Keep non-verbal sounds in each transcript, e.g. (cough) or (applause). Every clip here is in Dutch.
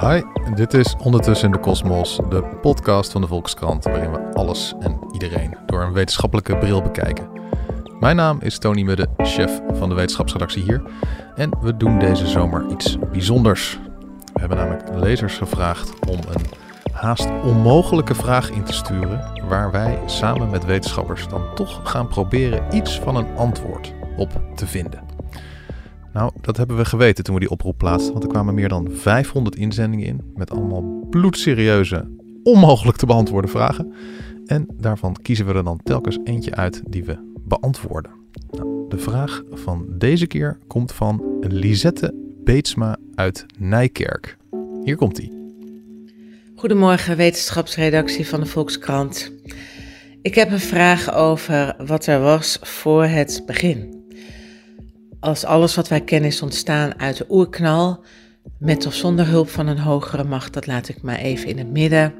Hi, dit is Ondertussen in de Kosmos, de podcast van de Volkskrant, waarin we alles en iedereen door een wetenschappelijke bril bekijken. Mijn naam is Tony Mudde, chef van de wetenschapsredactie hier, en we doen deze zomer iets bijzonders. We hebben namelijk lezers gevraagd om een haast onmogelijke vraag in te sturen, waar wij samen met wetenschappers dan toch gaan proberen iets van een antwoord op te vinden. Nou, dat hebben we geweten toen we die oproep plaatsten, want er kwamen meer dan 500 inzendingen in met allemaal bloedserieuze, onmogelijk te beantwoorden vragen. En daarvan kiezen we er dan telkens eentje uit die we beantwoorden. Nou, de vraag van deze keer komt van Lisette Beetsma uit Nijkerk. Hier komt hij. Goedemorgen, wetenschapsredactie van de Volkskrant. Ik heb een vraag over wat er was voor het begin. Als alles wat wij kennen is ontstaan uit de oerknal, met of zonder hulp van een hogere macht, dat laat ik maar even in het midden.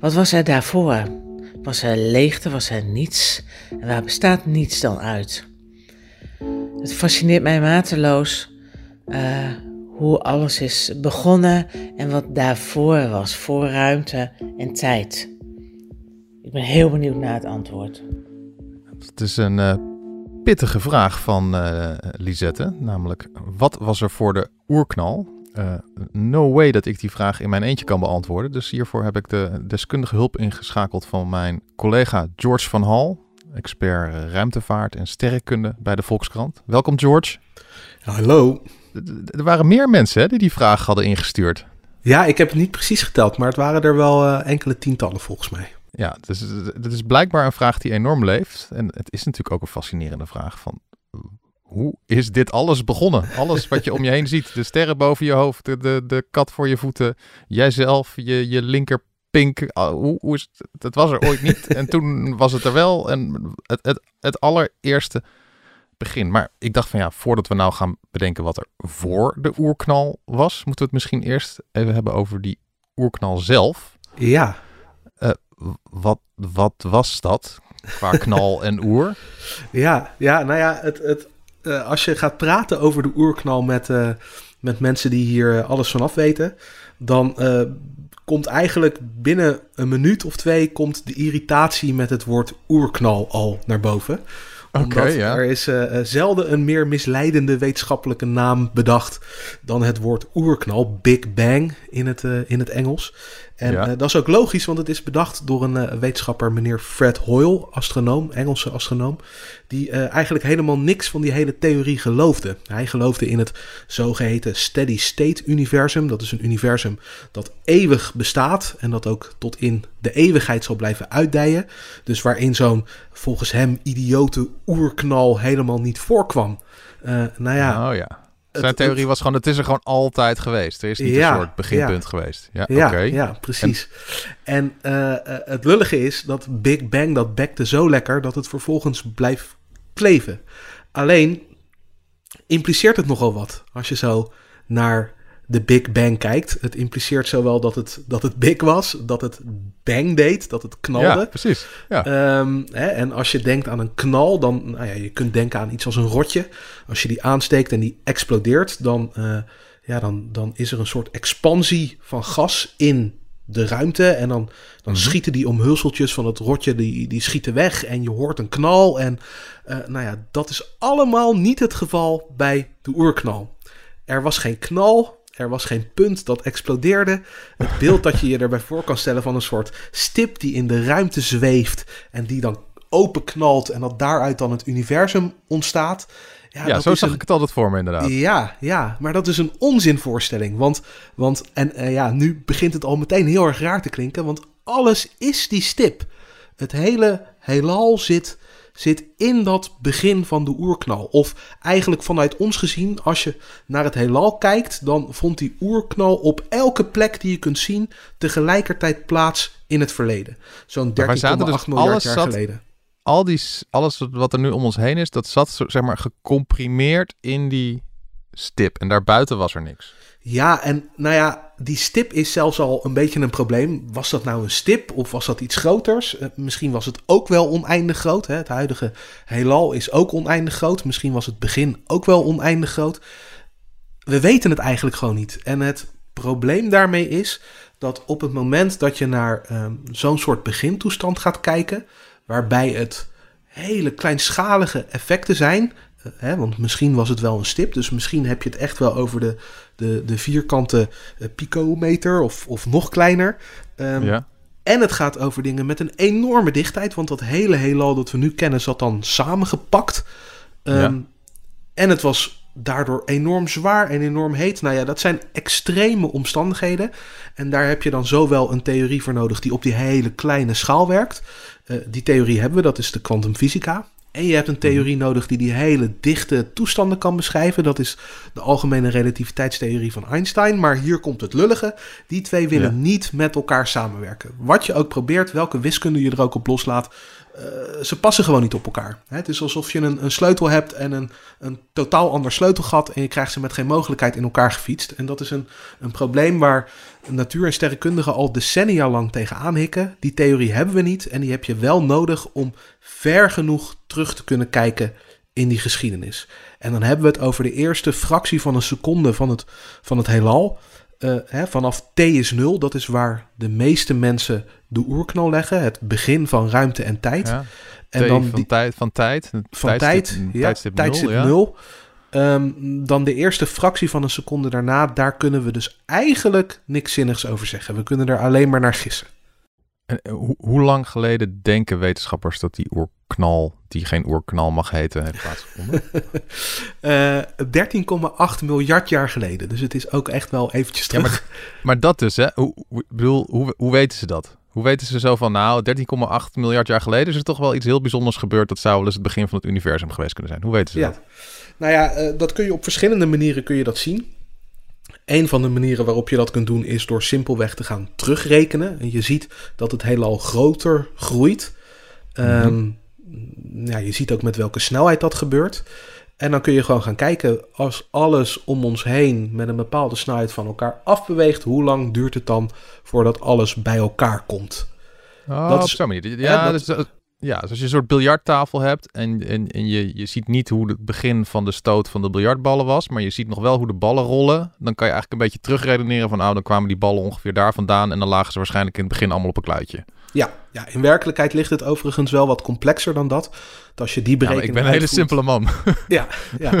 Wat was er daarvoor? Was er leegte, was er niets? En waar bestaat niets dan uit? Het fascineert mij mateloos uh, hoe alles is begonnen en wat daarvoor was, voor ruimte en tijd. Ik ben heel benieuwd naar het antwoord. Het is een uh, pittige vraag van uh, Lisette, namelijk wat was er voor de oerknal? Uh, no way dat ik die vraag in mijn eentje kan beantwoorden. Dus hiervoor heb ik de deskundige hulp ingeschakeld van mijn collega George van Hal, expert ruimtevaart en sterrenkunde bij de Volkskrant. Welkom George. Hallo. Er waren meer mensen hè, die die vraag hadden ingestuurd. Ja, ik heb het niet precies geteld, maar het waren er wel uh, enkele tientallen volgens mij. Ja, dus het is blijkbaar een vraag die enorm leeft. En het is natuurlijk ook een fascinerende vraag van... Hoe is dit alles begonnen? Alles wat je om je heen (laughs) ziet. De sterren boven je hoofd, de, de, de kat voor je voeten, jijzelf, je, je linker pink. Hoe, hoe is het? het was er ooit niet en toen was het er wel. En het, het, het allereerste begin. Maar ik dacht van ja, voordat we nou gaan bedenken wat er voor de oerknal was, moeten we het misschien eerst even hebben over die oerknal zelf. Ja. Wat, wat was dat qua (laughs) knal en oer? Ja, ja nou ja, het, het, uh, als je gaat praten over de oerknal met, uh, met mensen die hier alles vanaf weten, dan komt eigenlijk binnen een minuut of twee komt de irritatie met het woord oerknal al naar boven omdat okay, ja. er is zelden een meer misleidende wetenschappelijke naam bedacht dan het woord oerknal, Big Bang in het, in het Engels. En ja. uh, dat is ook logisch, want het is bedacht door een wetenschapper, meneer Fred Hoyle, astronoom, Engelse astronoom, die eigenlijk helemaal niks van die hele theorie geloofde. Hij geloofde in het zogeheten steady state universum. Dat is een universum dat eeuwig bestaat en dat ook tot in de eeuwigheid zal blijven uitdijen. Dus waarin zo'n volgens hem idiote oerknal helemaal niet voorkwam. Nou ja. Oh ja. Zijn theorie was gewoon, het is er gewoon altijd geweest. Er is niet ja, een soort beginpunt ja. geweest. Ja, ja, okay. ja precies. En, en uh, het lullige is dat Big Bang, dat bekte zo lekker dat het vervolgens blijft kleven. Alleen impliceert het nogal wat als je zo naar de Big Bang kijkt. Het impliceert zowel dat het, dat het big was, dat het bang deed, dat het knalde. Ja, precies. Ja. Um, hè, en als je denkt aan een knal, dan nou ja, je kunt denken aan iets als een rotje. Als je die aansteekt en die explodeert, dan, uh, ja, dan, dan is er een soort expansie van gas in de ruimte. En dan, dan mm-hmm. schieten die omhulseltjes van het rotje, die, die schieten weg. En je hoort een knal. En uh, nou ja, dat is allemaal niet het geval bij de oerknal. Er was geen knal, er was geen punt dat explodeerde. Het beeld dat je je erbij voor kan stellen van een soort stip die in de ruimte zweeft en die dan openknalt en dat daaruit dan het universum ontstaat. Ja, ja zo zag een... ik het altijd voor me inderdaad. Ja, ja, maar dat is een onzinvoorstelling. Want, want en uh, ja, nu begint het al meteen heel erg raar te klinken, want alles is die stip. Het hele heelal zit zit in dat begin van de oerknal. Of eigenlijk vanuit ons gezien, als je naar het heelal kijkt, dan vond die oerknal op elke plek die je kunt zien tegelijkertijd plaats in het verleden. Zo'n 13,8 dus miljard jaar zat, geleden. Al die, alles wat er nu om ons heen is, dat zat zeg maar gecomprimeerd in die stip. En daarbuiten was er niks. Ja, en nou ja, die stip is zelfs al een beetje een probleem. Was dat nou een stip of was dat iets groters? Uh, misschien was het ook wel oneindig groot. Hè? Het huidige heelal is ook oneindig groot. Misschien was het begin ook wel oneindig groot. We weten het eigenlijk gewoon niet. En het probleem daarmee is dat op het moment dat je naar ehm, zo'n soort begintoestand gaat kijken, waarbij het hele kleinschalige effecten zijn, eh, want misschien was het wel een stip, dus misschien heb je het echt wel over de, de, de vierkante uh, picometer of, of nog kleiner. Ehm, Ja. en het gaat over dingen met een enorme dichtheid, want dat hele heelal dat we nu kennen zat dan samengepakt. Ehm, Ja. En het was daardoor enorm zwaar en enorm heet. Nou ja, dat zijn extreme omstandigheden. En daar heb je dan zowel een theorie voor nodig die op die hele kleine schaal werkt. Eh, die theorie hebben we, dat is de kwantumfysica. En je hebt een theorie nodig die die hele dichte toestanden kan beschrijven. Dat is de algemene relativiteitstheorie van Einstein. Maar hier komt het lullige. Die twee willen Ja. niet met elkaar samenwerken. Wat je ook probeert, welke wiskunde je er ook op loslaat, eh, ze passen gewoon niet op elkaar. Het is alsof je een, een sleutel hebt en een, een totaal ander sleutelgat en je krijgt ze met geen mogelijkheid in elkaar gefietst. En dat is een, een probleem waar natuur- en sterrenkundigen al decennia lang tegenaan hikken. Die theorie hebben we niet en die heb je wel nodig om ver genoeg terug te kunnen kijken in die geschiedenis. En dan hebben we het over de eerste fractie van een seconde van het, van het heelal. Eh, hè, vanaf t is 0, dat is waar de meeste mensen de oerknal leggen. Het begin van ruimte en tijd. ja. en dan van, die, tijd, van tijd. van tijdstip- tijd, ja, tijdstip tijdstip nul, ja. 0. Ehm, dan de eerste fractie van een seconde daarna, daar kunnen we dus eigenlijk niks zinnigs over zeggen. We kunnen er alleen maar naar gissen. En, eh, hoe, lang geleden denken wetenschappers dat die oerknal, die geen oerknal mag heten, heeft plaatsgevonden? (laughs) Eh 13,8 miljard jaar geleden. Dus het is ook echt wel eventjes Ja, terug. maar dat dus, hè? Hoe, bedoel, hoe, hoe weten ze dat? Hoe weten ze zo van, nou, 13,8 miljard jaar geleden is er toch wel iets heel bijzonders gebeurd. Dat zou wel eens het begin van het universum geweest kunnen zijn. Hoe weten ze Ja. dat? Nou ja, eh, dat kun je op verschillende manieren kun je dat zien. Een van de manieren waarop je dat kunt doen is door simpelweg te gaan terugrekenen. En je ziet dat het heelal groter groeit. Ehm, ja, je ziet ook met welke snelheid dat gebeurt. En dan kun je gewoon gaan kijken, als alles om ons heen met een bepaalde snelheid van elkaar afbeweegt, hoe lang duurt het dan voordat alles bij elkaar komt? Oh, Dat is- zo'n manier. Ja, ja, dus, ja, dus als je een soort biljarttafel hebt en, en, en je, je ziet niet hoe het begin van de stoot van de biljartballen was, maar je ziet nog wel hoe de ballen rollen, dan kan je eigenlijk een beetje terugredeneren van, nou, dan kwamen die ballen ongeveer daar vandaan en dan lagen ze waarschijnlijk in het begin allemaal op een kluitje. Ja, ja, in werkelijkheid ligt het overigens wel wat complexer dan dat. Als je die Ja, berekening ik ben een hele simpele man. (laughs) Ja, ja.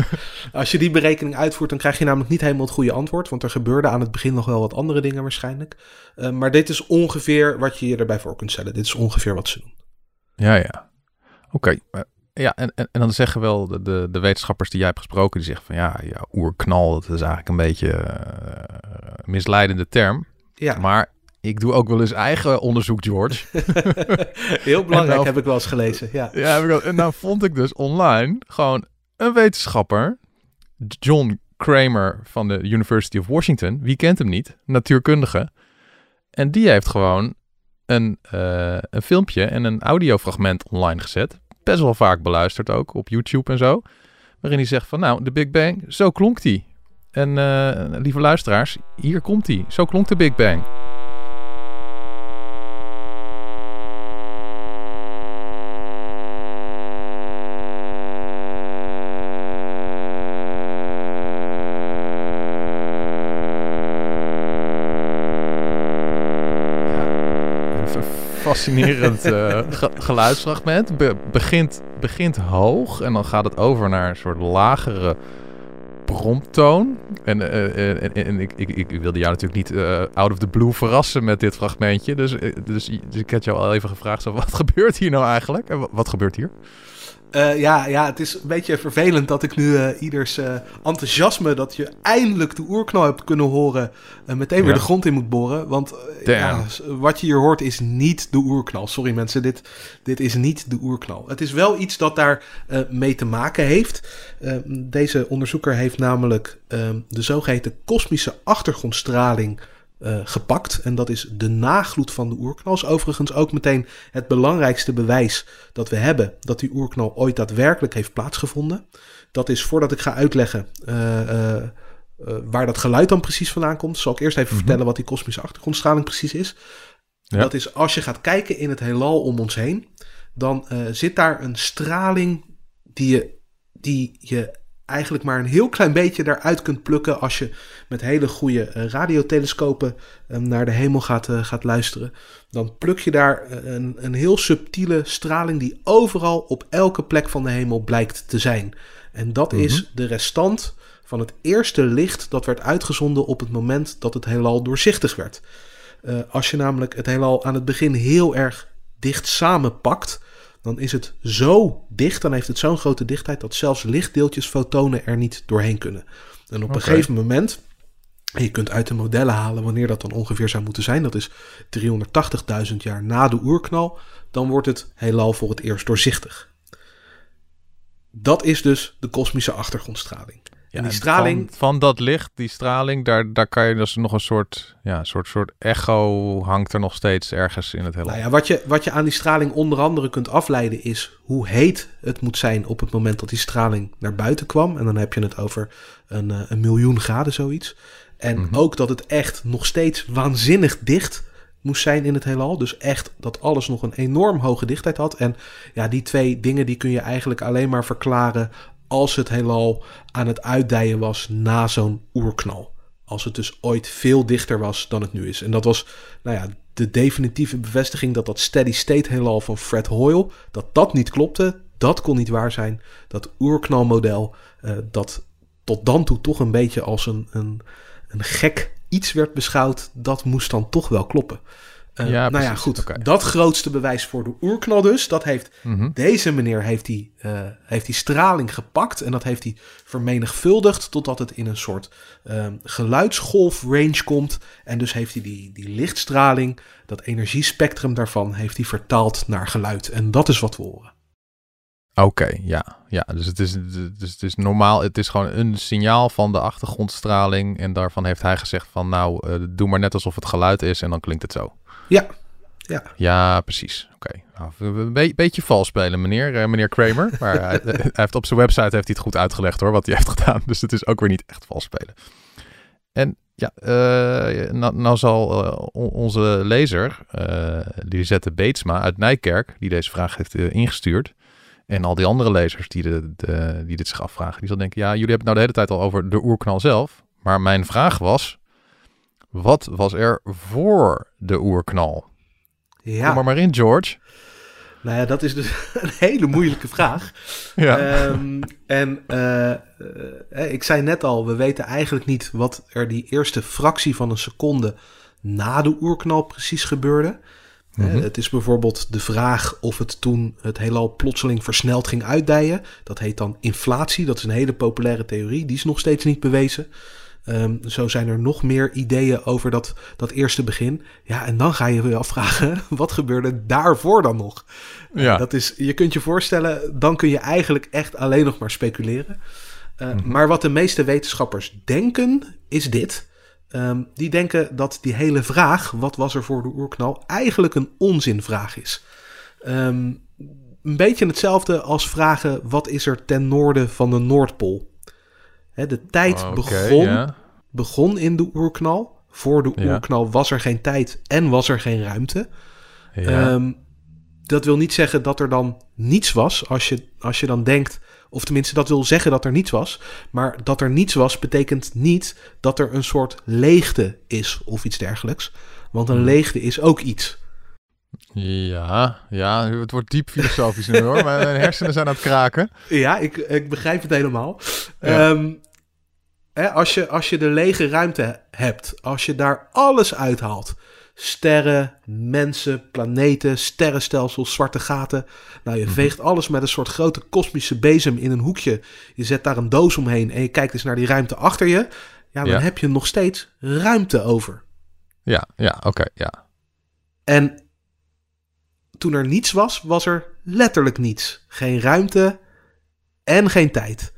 Als je die berekening uitvoert, dan krijg je namelijk niet helemaal het goede antwoord. Want er gebeurde aan het begin nog wel wat andere dingen waarschijnlijk. Eh, maar dit is ongeveer wat je je erbij voor kunt stellen. Dit is ongeveer wat ze doen. Ja, ja. Oké. Ja, en, en, en dan zeggen wel de, de, de wetenschappers die jij hebt gesproken, die zeggen van ja, ja oerknal, dat is eigenlijk een beetje eh, een misleidende term. Ja, Maar ik doe ook wel eens eigen onderzoek, George. (laughs) heel belangrijk nou- heb ik wel eens gelezen. Ja, Ja, heb ik wel- en nou vond ik dus online gewoon een wetenschapper, John Kramer van de University of Washington. Wie kent hem niet? Natuurkundige. En die heeft gewoon een, eh, een filmpje en een audiofragment online gezet. Best wel vaak beluisterd ook op YouTube en zo. Waarin hij zegt van nou, de Big Bang, zo klonk die. En eh, lieve luisteraars, hier komt hij. Zo klonk de Big Bang. Een fascinerend eh, ge- geluidsfragment. Be- begint, begint hoog en dan gaat het over naar een soort lagere bromtoon. En, eh, eh, en, en ik, ik, ik wilde jou natuurlijk niet eh, out of the blue verrassen met dit fragmentje. Dus, dus, dus ik had jou al even gevraagd, (laughs) wat gebeurt hier nou eigenlijk? En wa- wat gebeurt hier? Ja, ja, het is een beetje vervelend dat ik nu ieders enthousiasme dat je eindelijk de oerknal hebt kunnen horen, meteen weer de grond in moet boren. Want ja, wat je hier hoort is niet de oerknal. Sorry mensen, dit, dit is niet de oerknal. Het is wel iets dat daar mee te maken heeft. Eh, deze onderzoeker heeft namelijk eh, de zogeheten kosmische achtergrondstraling eh, gepakt. En dat is de nagloed van de oerknal. Is overigens ook meteen het belangrijkste bewijs dat we hebben dat die oerknal ooit daadwerkelijk heeft plaatsgevonden. Dat is voordat ik ga uitleggen eh, eh, waar dat geluid dan precies vandaan komt, zal ik eerst even Mhm. vertellen wat die kosmische achtergrondstraling precies is. Ja. Dat is als je gaat kijken in het heelal om ons heen, dan zit daar een straling die je, die je eigenlijk maar een heel klein beetje daaruit kunt plukken als je met hele goede uh, radiotelescopen ehm, naar de hemel gaat, uh, gaat luisteren. Dan pluk je daar eh, een, een heel subtiele straling die overal op elke plek van de hemel blijkt te zijn. En dat is Mhm. de restant van het eerste licht dat werd uitgezonden op het moment dat het heelal doorzichtig werd. Eh, als je namelijk het heelal aan het begin heel erg dicht samenpakt, dan is het zo dicht, dan heeft het zo'n grote dichtheid dat zelfs lichtdeeltjes, fotonen er niet doorheen kunnen. En op een gegeven moment, en je kunt uit de modellen halen wanneer dat dan ongeveer zou moeten zijn, dat is 380.000 jaar na de oerknal, dan wordt het heelal voor het eerst doorzichtig. Dat is dus de kosmische achtergrondstraling. Ja, en die straling, Van, van dat licht, die straling, daar, daar kan je dus nog een soort, ja, soort, soort echo hangt er nog steeds ergens in het heelal. Nou ja, wat je, wat je aan die straling onder andere kunt afleiden is hoe heet het moet zijn op het moment dat die straling naar buiten kwam. En dan heb je het over een, eh, een miljoen graden zoiets. En Mhm. ook dat het echt nog steeds waanzinnig dicht moest zijn in het heelal. Dus echt dat alles nog een enorm hoge dichtheid had. En ja, die twee dingen die kun je eigenlijk alleen maar verklaren als het heelal aan het uitdijen was na zo'n oerknal. Als het dus ooit veel dichter was dan het nu is. En dat was, nou ja, de definitieve bevestiging dat dat steady state heelal van Fred Hoyle, dat dat niet klopte, dat kon niet waar zijn. Dat oerknalmodel, eh, dat tot dan toe toch een beetje als een, een, een gek iets werd beschouwd, dat moest dan toch wel kloppen. Eh, Ja, nou ja, goed. Dat grootste bewijs voor de oerknal dus, dat heeft Mhm. deze meneer heeft die, eh, heeft die straling gepakt en dat heeft hij vermenigvuldigd totdat het in een soort ehm, geluidsgolfrange komt. En dus heeft hij die, die lichtstraling, dat energiespectrum daarvan, heeft hij vertaald naar geluid. En dat is wat we horen. Oké, ja. ja. Dus, het is, dus het is normaal, het is gewoon een signaal van de achtergrondstraling. En daarvan heeft hij gezegd van nou, eh, doe maar net alsof het geluid is en dan klinkt het zo. Ja, ja. Ja, precies. Oké. Nou, een be- beetje vals spelen, meneer, eh, meneer Kramer. Maar hij, (laughs) hij heeft op zijn website heeft hij het goed uitgelegd hoor, wat hij heeft (laughs) gedaan. Dus het is ook weer niet echt vals spelen. En ja, eh, nou, zal eh, on- onze lezer, eh Lisette Beetsma uit Nijkerk, die deze vraag heeft eh, ingestuurd. En al die andere lezers die, de- die dit zich afvragen, die zal denken, ja, jullie hebben het nou de hele tijd al over de oerknal zelf. Maar mijn vraag was, wat was er voor de oerknal? Ja, Kom er maar in, George. nou ja, dat is dus (laughs) een hele moeilijke vraag. (laughs) Ja. Ehm, en eh, eh, ik zei net al, we weten eigenlijk niet wat er die eerste fractie van een seconde na de oerknal precies gebeurde. Eh, Mhm. het is bijvoorbeeld de vraag of het toen het heelal plotseling versneld ging uitdijen. Dat heet dan inflatie. Dat is een hele populaire theorie. Die is nog steeds niet bewezen. Ehm, zo zijn er nog meer ideeën over dat, dat eerste begin. Ja, en dan ga je je afvragen, (laughs) wat gebeurde daarvoor dan nog? ja. Dat is, je kunt je voorstellen, dan kun je eigenlijk echt alleen nog maar speculeren. Uh, Mhm. Maar wat de meeste wetenschappers denken, is dit. Um, die denken dat die hele vraag, wat was er voor de oerknal, eigenlijk een onzinvraag is. Um, een beetje hetzelfde als vragen, wat is er ten noorden van de Noordpool? He, de tijd Oké, begon, begon in de oerknal. Voor de Ja. oerknal was er geen tijd en was er geen ruimte. Ja. Ehm, dat wil niet zeggen dat er dan niets was. Als je, als je dan denkt, of tenminste dat wil zeggen dat er niets was. Maar dat er niets was betekent niet dat er een soort leegte is of iets dergelijks. Want een Hmm. leegte is ook iets. ja, ja, het wordt diep filosofisch nu hoor. Mijn hersenen zijn aan het kraken. (laughs) Ja, ik, ik begrijp het helemaal. Ja. Ehm, hè, als, je, als je de lege ruimte hebt, als je daar alles uithaalt. Sterren, mensen, planeten, sterrenstelsels, zwarte gaten. Nou, je Mhm. veegt alles met een soort grote kosmische bezem in een hoekje. Je zet daar een doos omheen en je kijkt eens naar die ruimte achter je. Ja, dan Ja. heb je nog steeds ruimte over. Ja, ja, oké, ja. En toen er niets was, was er letterlijk niets. Geen ruimte en geen tijd.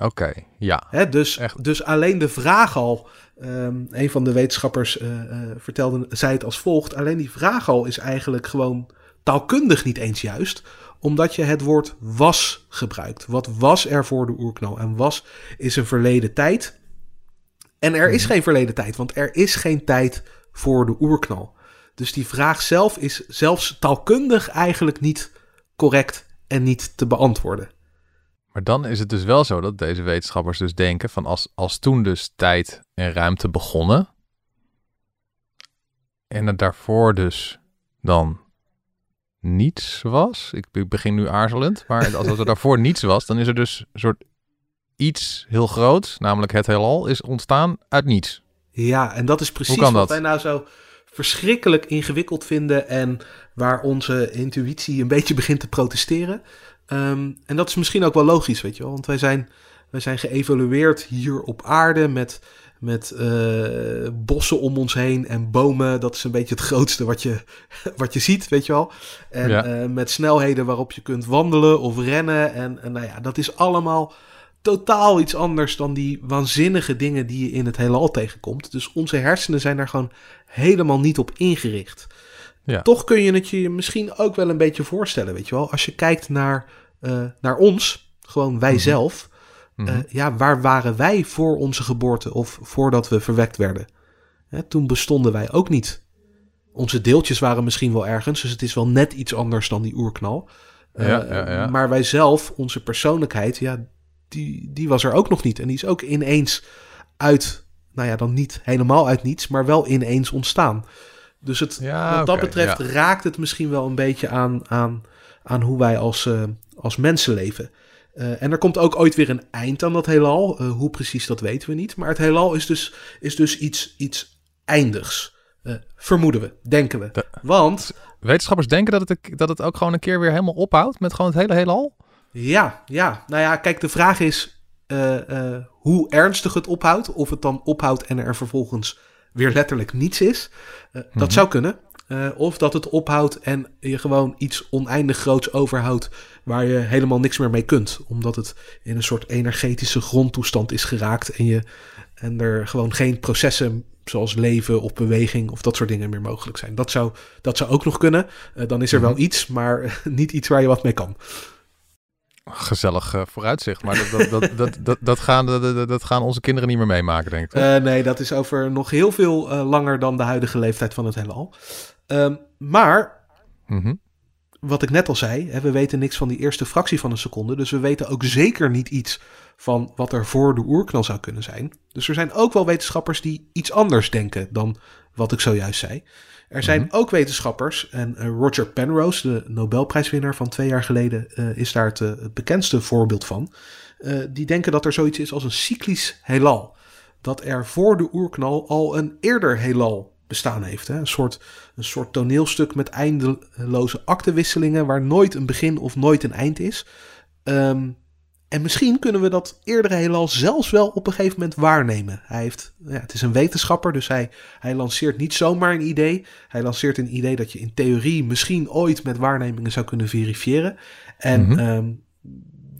Oké, ja. Hè, dus, Echt. dus alleen de vraag al. ehm, een van de wetenschappers eh, eh, vertelde, zei het als volgt. Alleen die vraag al is eigenlijk gewoon taalkundig niet eens juist. Omdat je het woord was gebruikt. Wat was er voor de oerknal? En was is een verleden tijd. En er is Mhm. geen verleden tijd, want er is geen tijd voor de oerknal. Dus die vraag zelf is zelfs taalkundig eigenlijk niet correct en niet te beantwoorden. Maar dan is het dus wel zo dat deze wetenschappers dus denken van als, als toen dus tijd en ruimte begonnen en het daarvoor dus dan niets was. Ik, ik begin nu aarzelend, maar als er daarvoor (laughs) niets was, dan is er dus een soort iets heel groots, namelijk het heelal, is ontstaan uit niets. Ja, en dat is precies wat dat? wij nou zo verschrikkelijk ingewikkeld vinden en waar onze intuïtie een beetje begint te protesteren. Ehm, en dat is misschien ook wel logisch, weet je wel, want wij zijn, wij zijn geëvolueerd hier op aarde met met uh, bossen om ons heen en bomen. Dat is een beetje het grootste wat je, (laughs) wat je ziet, weet je wel. En uh, met snelheden waarop je kunt wandelen of rennen. En, en nou ja, dat is allemaal totaal iets anders dan die waanzinnige dingen die je in het heelal tegenkomt. Dus onze hersenen zijn daar gewoon helemaal niet op ingericht. Ja. Toch kun je het je misschien ook wel een beetje voorstellen, weet je wel. Als je kijkt naar, uh, naar ons, gewoon wij mhm. zelf eh, mhm. ja, waar waren wij voor onze geboorte of voordat we verwekt werden? Hè, toen bestonden wij ook niet. Onze deeltjes waren misschien wel ergens, dus het is wel net iets anders dan die oerknal. Ja, ja, ja. Maar wij zelf, onze persoonlijkheid, ja, die, die was er ook nog niet. En die is ook ineens uit, nou ja, dan niet helemaal uit niets, maar wel ineens ontstaan. Dus het, wat dat betreft raakt het misschien wel een beetje aan, aan, aan hoe wij als, uh, als mensen leven. Uh, en er komt ook ooit weer een eind aan dat heelal. Uh, hoe precies, dat weten we niet. Maar het heelal is dus, is dus iets, iets eindigs. Uh, vermoeden we, denken we. Want... Wetenschappers denken dat het, dat het ook gewoon een keer weer helemaal ophoudt met gewoon het hele heelal? Ja, ja. Nou ja, kijk, de vraag is hoe ernstig het ophoudt. Of het dan ophoudt en er vervolgens weer letterlijk niets is. Dat mhm. zou kunnen. Uh, of dat het ophoudt en je gewoon iets oneindig groots overhoudt waar je helemaal niks meer mee kunt. Omdat het in een soort energetische grondtoestand is geraakt en, je, en er gewoon geen processen zoals leven of beweging of dat soort dingen meer mogelijk zijn. Dat zou, dat zou ook nog kunnen. Uh, dan is er wel mhm. iets, maar (laughs) niet iets waar je wat mee kan. Gezellig uh, vooruitzicht, maar dat, dat, dat, (laughs) dat, dat, gaan, dat, dat gaan onze kinderen niet meer meemaken, denk ik. Uh, nee, dat is over nog heel veel langer dan de huidige leeftijd van het heelal. Um, maar, mhm. wat ik net al zei, hè, we weten niks van die eerste fractie van een seconde. Dus we weten ook zeker niet iets van wat er voor de oerknal zou kunnen zijn. Dus er zijn ook wel wetenschappers die iets anders denken dan wat ik zojuist zei. Er zijn mhm. ook wetenschappers, en uh, Roger Penrose, de Nobelprijswinnaar van twee jaar geleden, uh, is daar het, uh, het, bekendste voorbeeld van. die denken dat er zoiets is als een cyclisch heelal. Dat er voor de oerknal al een eerder heelal bestaan heeft. Hè? Een, soort, een soort toneelstuk met eindeloze aktewisselingen waar nooit een begin of nooit een eind is. Um, en misschien kunnen we dat eerdere heelal zelfs wel op een gegeven moment waarnemen. Hij heeft, ja, het is een wetenschapper, dus hij, hij lanceert niet zomaar een idee. Hij lanceert een idee dat je in theorie misschien ooit met waarnemingen zou kunnen verifiëren. En mm -hmm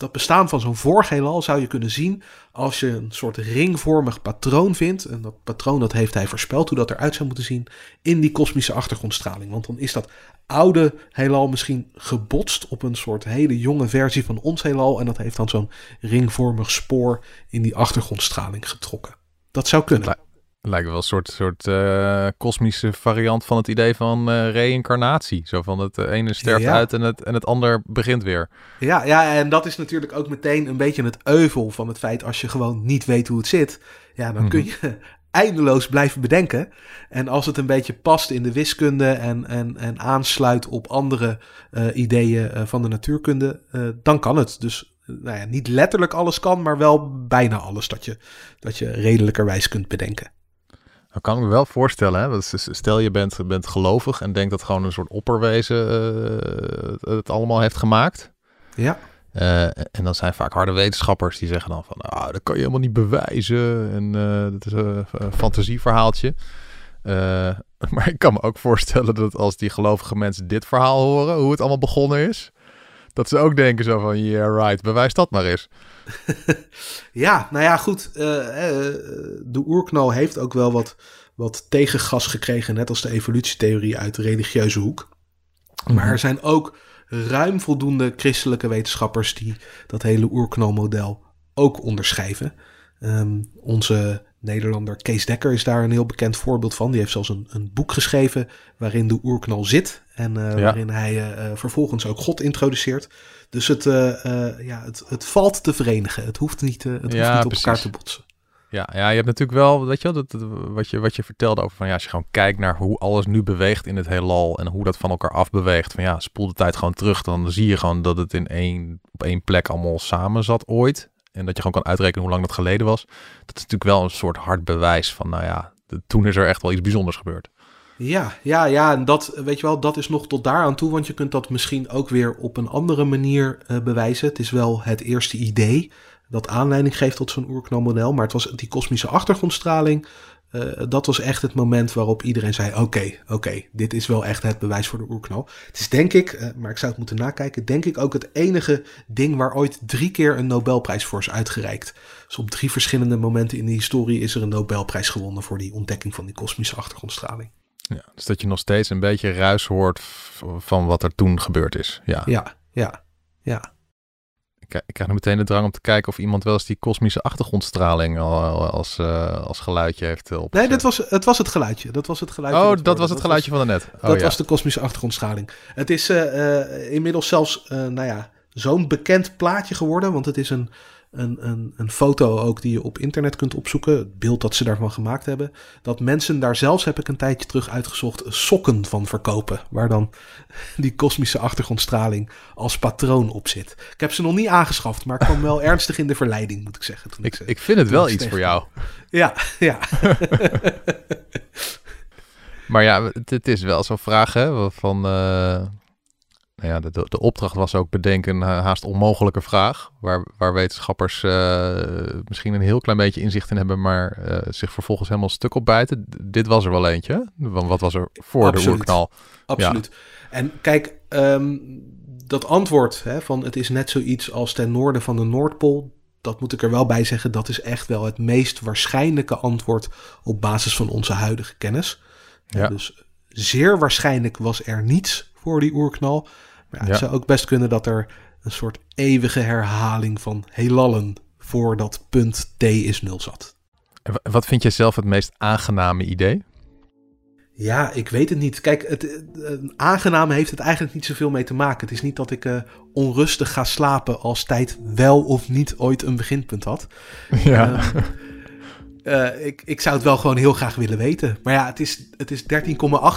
dat bestaan van zo'n voorgeelal zou je kunnen zien als je een soort ringvormig patroon vindt. En dat patroon dat heeft hij voorspeld hoe dat eruit zou moeten zien in die kosmische achtergrondstraling. Want dan is dat oude heelal misschien gebotst op een soort hele jonge versie van ons heelal. En dat heeft dan zo'n ringvormig spoor in die achtergrondstraling getrokken. Dat zou kunnen. Lijkt wel een soort, soort uh, kosmische variant van het idee van uh, reïncarnatie. Zo van het ene sterft uit en het, en het ander begint weer. Ja, ja, en dat is natuurlijk ook meteen een beetje het euvel van het feit als je gewoon niet weet hoe het zit. Ja, dan kun mhm. je (laughs) eindeloos blijven bedenken. En als het een beetje past in de wiskunde en, en, en aansluit op andere uh, ideeën van de natuurkunde, dan kan het. Dus nou ja, niet letterlijk alles kan, maar wel bijna alles dat je, dat je redelijkerwijs kunt bedenken. Dan kan ik me wel voorstellen, hè? stel je bent, bent gelovig en denkt dat gewoon een soort opperwezen uh, het allemaal heeft gemaakt. Ja. Uh, en dan zijn vaak harde wetenschappers die zeggen dan van, ah, dat kan je helemaal niet bewijzen en uh, dat is een, een fantasieverhaaltje. (laughs) maar ik kan me ook voorstellen dat als die gelovige mensen dit verhaal horen, hoe het allemaal begonnen is, dat ze ook denken zo van, yeah right, bewijs dat maar eens. (laughs) ja, nou ja, goed. Uh, de oerknal heeft ook wel wat, wat tegengas gekregen, net als de evolutietheorie uit de religieuze hoek. Maar mhm. er zijn ook ruim voldoende christelijke wetenschappers die dat hele oerknalmodel ook onderschrijven. Um, onze Nederlander Kees Dekker is daar een heel bekend voorbeeld van. Die heeft zelfs een, een boek geschreven waarin de oerknal zit. En waarin hij vervolgens ook God introduceert. Dus het, ja, het, het valt te verenigen. Het hoeft niet, het hoeft niet op elkaar te botsen. Ja, ja, je hebt natuurlijk wel, weet je wel, dat, wat, je, wat je vertelde over van ja, als je gewoon kijkt naar hoe alles nu beweegt in het heelal en hoe dat van elkaar afbeweegt, van ja, spoel de tijd gewoon terug, dan zie je gewoon dat het in één, op één plek allemaal samen zat ooit. En dat je gewoon kan uitrekenen hoe lang dat geleden was. Dat is natuurlijk wel een soort hard bewijs van, nou ja, toen is er echt wel iets bijzonders gebeurd. Ja, ja, ja, en dat, weet je wel, dat is nog tot daar aan toe, want je kunt dat misschien ook weer op een andere manier uh, bewijzen. Het is wel het eerste idee dat aanleiding geeft tot zo'n oerknalmodel. Maar het was die kosmische achtergrondstraling. Uh, dat was echt het moment waarop iedereen zei: Oké, oké, dit is wel echt het bewijs voor de oerknal. Het is denk ik, uh, maar ik zou het moeten nakijken, denk ik ook het enige ding waar ooit drie keer een Nobelprijs voor is uitgereikt. Dus op drie verschillende momenten in de historie is er een Nobelprijs gewonnen voor die ontdekking van die kosmische achtergrondstraling. Ja, dus dat je nog steeds een beetje ruis hoort van wat er toen gebeurd is. Ja, ja, ja. ja ik krijg nu meteen de drang om te kijken of iemand wel eens die kosmische achtergrondstraling als, uh, als geluidje heeft op. Nee, dat was, het was het geluidje. Dat was het geluidje. Oh, dat, was het geluidje van daarnet. Oh, dat was de kosmische achtergrondstraling. Het is uh, inmiddels zelfs, nou ja, zo'n bekend plaatje geworden, want het is een een, een, een foto ook die je op internet kunt opzoeken. Het beeld dat ze daarvan gemaakt hebben. Dat mensen daar zelfs, heb ik een tijdje terug uitgezocht, sokken van verkopen. Waar dan (laughs) die kosmische achtergrondstraling als patroon op zit. Ik heb ze nog niet aangeschaft, maar ik kwam wel (laughs) ernstig in de verleiding, moet ik zeggen. ik, ik, ik vind het wel iets voor jou. Ja, ja. (laughs) maar ja, het, is wel zo'n vraag hè, van... Uh nou ja, de, de opdracht was ook bedenken een haast onmogelijke vraag. Waar, waar wetenschappers uh, misschien een heel klein beetje inzicht in hebben, maar uh, zich vervolgens helemaal stuk op bijten. Dit was er wel eentje. Want wat was er voor Absoluut. de oerknal? Absoluut. En kijk, um, dat antwoord hè, van het is net zoiets als ten noorden van de Noordpool. Dat moet ik er wel bij zeggen, dat is echt wel het meest waarschijnlijke antwoord op basis van onze huidige kennis. Ja. Dus zeer waarschijnlijk was er niets voor die oerknal. Maar het zou ook best kunnen dat er een soort eeuwige herhaling van heelallen voor dat punt t is nul zat. wat vind jij zelf het meest aangename idee? Ja, ik weet het niet. Kijk, het, het, aangename heeft het eigenlijk niet zoveel mee te maken. Het is niet dat ik uh, onrustig ga slapen als tijd wel of niet ooit een beginpunt had. (laughs) Ja. Uh, uh, ik, ik zou het wel gewoon heel graag willen weten. Maar ja, het is, het is 13,8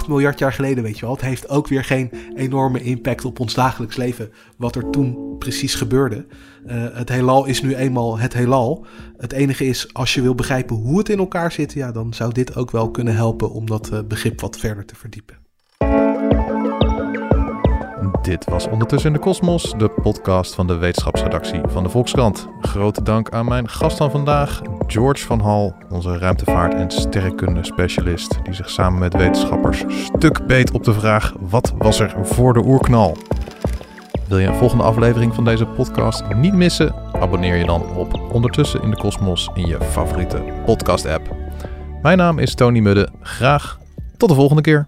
miljard jaar geleden, weet je wel. Het heeft ook weer geen enorme impact op ons dagelijks leven. Wat er toen precies gebeurde. Uh, het heelal is nu eenmaal het heelal. Het enige is, als je wil begrijpen hoe het in elkaar zit, ja, dan zou dit ook wel kunnen helpen om dat uh, begrip wat verder te verdiepen. Dit was Ondertussen in de Kosmos, de podcast van de wetenschapsredactie van de Volkskrant. Grote dank aan mijn gast van vandaag, George van Hal, onze ruimtevaart- en sterrenkunde-specialist, die zich samen met wetenschappers stuk beet op de vraag: wat was er voor de oerknal? Wil je een volgende aflevering van deze podcast niet missen? Abonneer je dan op Ondertussen in de Kosmos in je favoriete podcast-app. Mijn naam is Tony Mudde. Graag tot de volgende keer.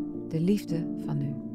de liefde van nu.